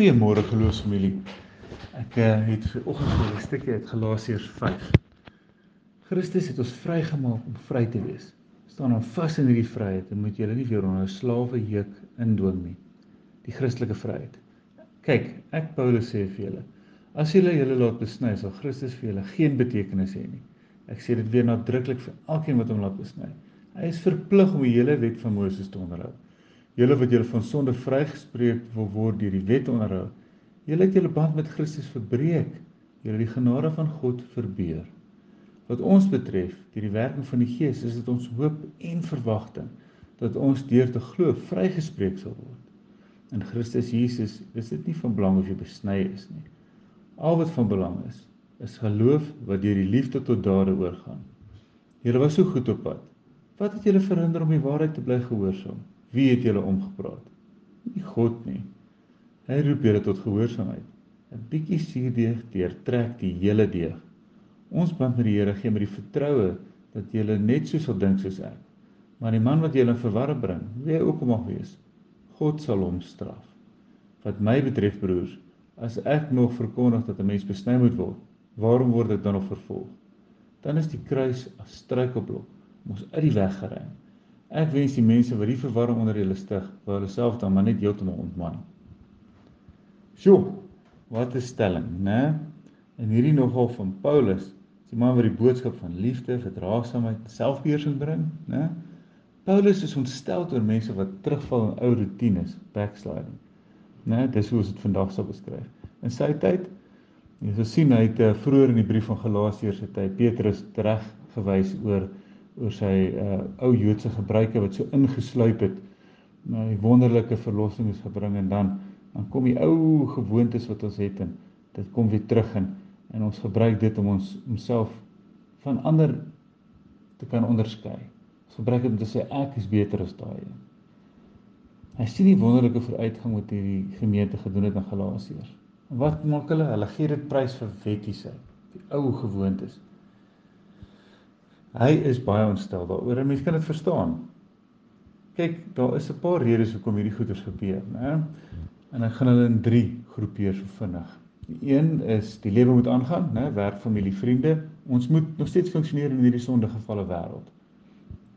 Goeiemôre geloofsfamilie. Ek uh, het ver oggend vir 'n stukkie uit Galasiërs 5. Christus het ons vrygemaak om vry te wees. Staan nou vas in hierdie vryheid en moet julle nie weer onder 'n slawe juk indwing nie. Die Christelike vryheid. Kyk, ek Paulus sê vir julle, as julle julle laat besny, sal Christus vir julle geen betekenis hê nie. Ek sê dit weer nadruklik vir elkeen wat hom laat besny. Hy is verplig om die hele wet van Moses te onderhou. Julle wat julle van sonde vrygespreek wil word deur die wet onderhou, julle het julle band met Christus verbreek. Julle die genade van God verbeur. Wat ons betref, deur die werking van die Gees, is dit ons hoop en verwagting dat ons deur te glo vrygespreek sal word. In Christus Jesus is dit nie van belang of jy besny is nie. Al wat van belang is, is geloof wat deur die liefde tot dade oorgaan. Julle was so goed op pad. Wat het julle verhinder om die waarheid te bly gehoorsaam? Wie het julle omgepraat? Nie God nie. Hy roep julle tot gehoorsaamheid. 'n Bietjie suurdeeg deurtrek die hele deeg. Ons band met die Here gee met die vertroue dat julle net so sal dink soos ek. Maar die man wat julle in verwarring bring, wie hy ook mag wees, God sal hom straf. Wat my betref broers, as ek nog verkondig dat 'n mens besny moet word, waarom word ek dan nog vervolg? Dan is die kruis as struikelblok om ons uit die weg geruim. Ek wens die mense wat die verwarring onder hulle stig, wou hulle self dan maar net heeltemal ontman. Sjoe, wat 'n stelling, né? En hierdie nogal van Paulus, die man wat die boodskap van liefde, verdraagsaamheid, selfbeheersing bring, né? Paulus is ontstel oor mense wat terugval in ou rotines, backsliding. Né? Dis hoe ons dit vandag sou beskryf. In sy tyd, jy sal sien hy het uh, vroeër in die brief van Galasiërs het hy Petrus tereg gewys oor oor sy uh ou Joodse gebruike wat so ingesluip het na die wonderlike verlossing is gebring en dan dan kom die ou gewoontes wat ons het en dit kom weer terug in en ons gebruik dit om ons homself van ander te kan onderskei. Ons gebruik dit om te sê ek is beter as daai een. Hy sien die wonderlike vooruitgang wat hierdie gemeente gedoen het in Galasiërs. Wat maak hulle? Hulle gee dit prys vir wettiesheid, die ou gewoontes. Hy is baie ontstel daaroor en mense kan dit verstaan. Kyk, daar is 'n paar redes hoekom hierdie goeters gebeur, né? En ek gaan hulle in 3 groepeer so vinnig. Die een is die lewe moet aangaan, né? Werk, familie, vriende. Ons moet nog steeds funksioneer in hierdie sondegevalle wêreld.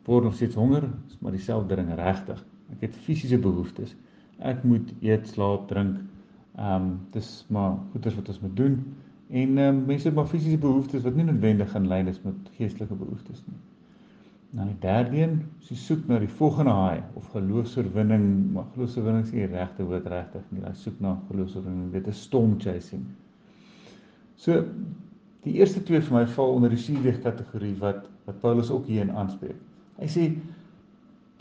Word nog steeds honger, is maar dieselfde ding regtig. Ek het fisiese behoeftes. Ek moet eet, slaap, drink. Ehm um, dis maar goeters wat ons moet doen. En ehm um, mense het maar fisiese behoeftes wat nie noodwendig in lyn is met geestelike behoeftes nie. Nou die derde een, jy soek na die volgende haai of geloofsoorwinning, maar geloofsoorwinning is nie regte woord regtig nie. Jy soek na geloofsoorwinning, dit is storm chasing. So die eerste twee vir my val onder die suurdeeg kategorie wat wat Paulus ook hierin aanspreek. Hy sê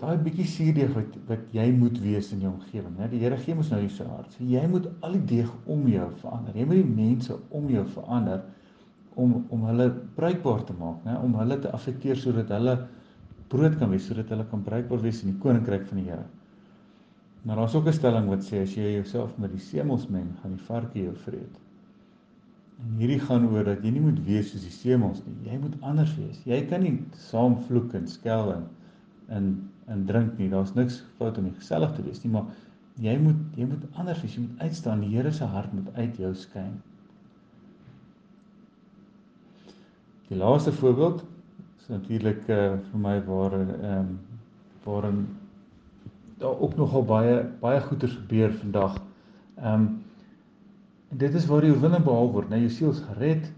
daai bietjie suurdeeg wat wat jy moet wees in jou omgewing, né? Die Here gee mos nou hier sy hart. So jy moet al die deeg om jou verander. Jy moet die mense om jou verander om om hulle bruikbaar te maak, né? Om hulle te affekteer sodat hulle brood kan wees, sodat hulle kan bruikbaar wees in die koninkryk van die Here. Maar daar's ook 'n stelling wat sê as jy jouself met die semels meng, gaan die varke jou vreet. En hierdie gaan oor dat jy nie moet wees soos die semels nie. Jy moet anders wees. Jy kan nie saam vloek en skel en in en drink nie. Daar's niks fout om gesellig te wees nie, maar jy moet jy moet anders wees. Jy moet uitstaan. Die Here se hart moet uit jou skyn. Die laaste voorbeeld is natuurlik uh, vir my waar ehm um, waarin daar ook nogal baie baie goeders gebeur vandag. Ehm um, dit is waar die oorwinning behaal word, né? Nou, jou siel is gered.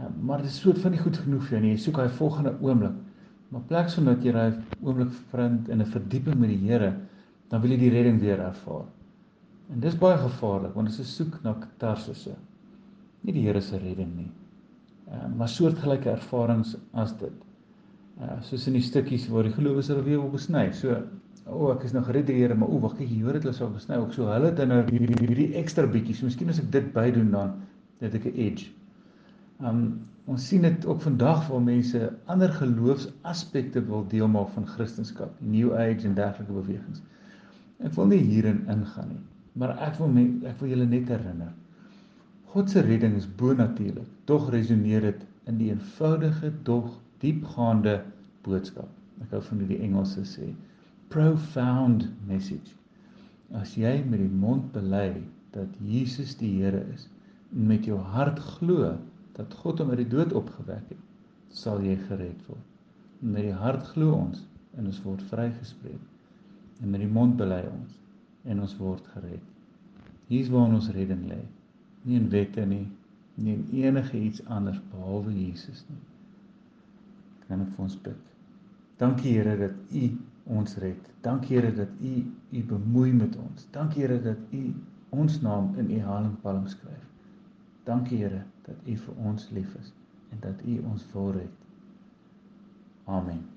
Um, maar dit is soort van nie goed genoeg vir jou nie. Jy soek daai volgende oomblik. Maar plek so dat jy daai oomblik vind in 'n verdieping met die Here, dan wil jy die redding weer ervaar. En dis baie gevaarlik want dit is soek na katarsisse. Nie die Here se redding nie. Ehm maar soortgelyke ervarings as dit. Uh soos in die stukkies waar die gelowiges hulle weer wil besny. So o, oh, ek is nou gered deur die Here, maar o, wag kyk hier, hoor dit hulle sou besny ook so. Hulle dan nou hierdie ekstra bietjie. So miskien as ek dit bydoen dan het ek 'n edge. Um ons sien dit ook vandag waar mense ander geloofsaspekte wil deel maak van Christendom, New Age en dergelike bewegings. Ek wil nie hierin ingaan nie, maar ek wil met, ek wil julle net herinner. God se redding is bo-natuurlik, tog resoneer dit in die eenvoudige dog diepgaande boodskap. Ek hou van hoe die Engelse sê, profound message. As jy met die mond bely dat Jesus die Here is en met jou hart glo dat God hom uit die dood opgewek het, sal jy gered word. En met die hart glo ons en ons word vrygespreek. En met die mond bely ons en ons word gered. Hier's waar ons redding lê. Nie in wette nie, nie in enige iets anders behalwe Jesus nie. Kan ek vir ons bid? Dankie Here dat U ons red. Dankie Here dat U U bemoei met ons. Dankie Here dat U ons naam in U halingpalm skryf. Dankie Here dat U vir ons lief is en dat U ons wil red. Amen.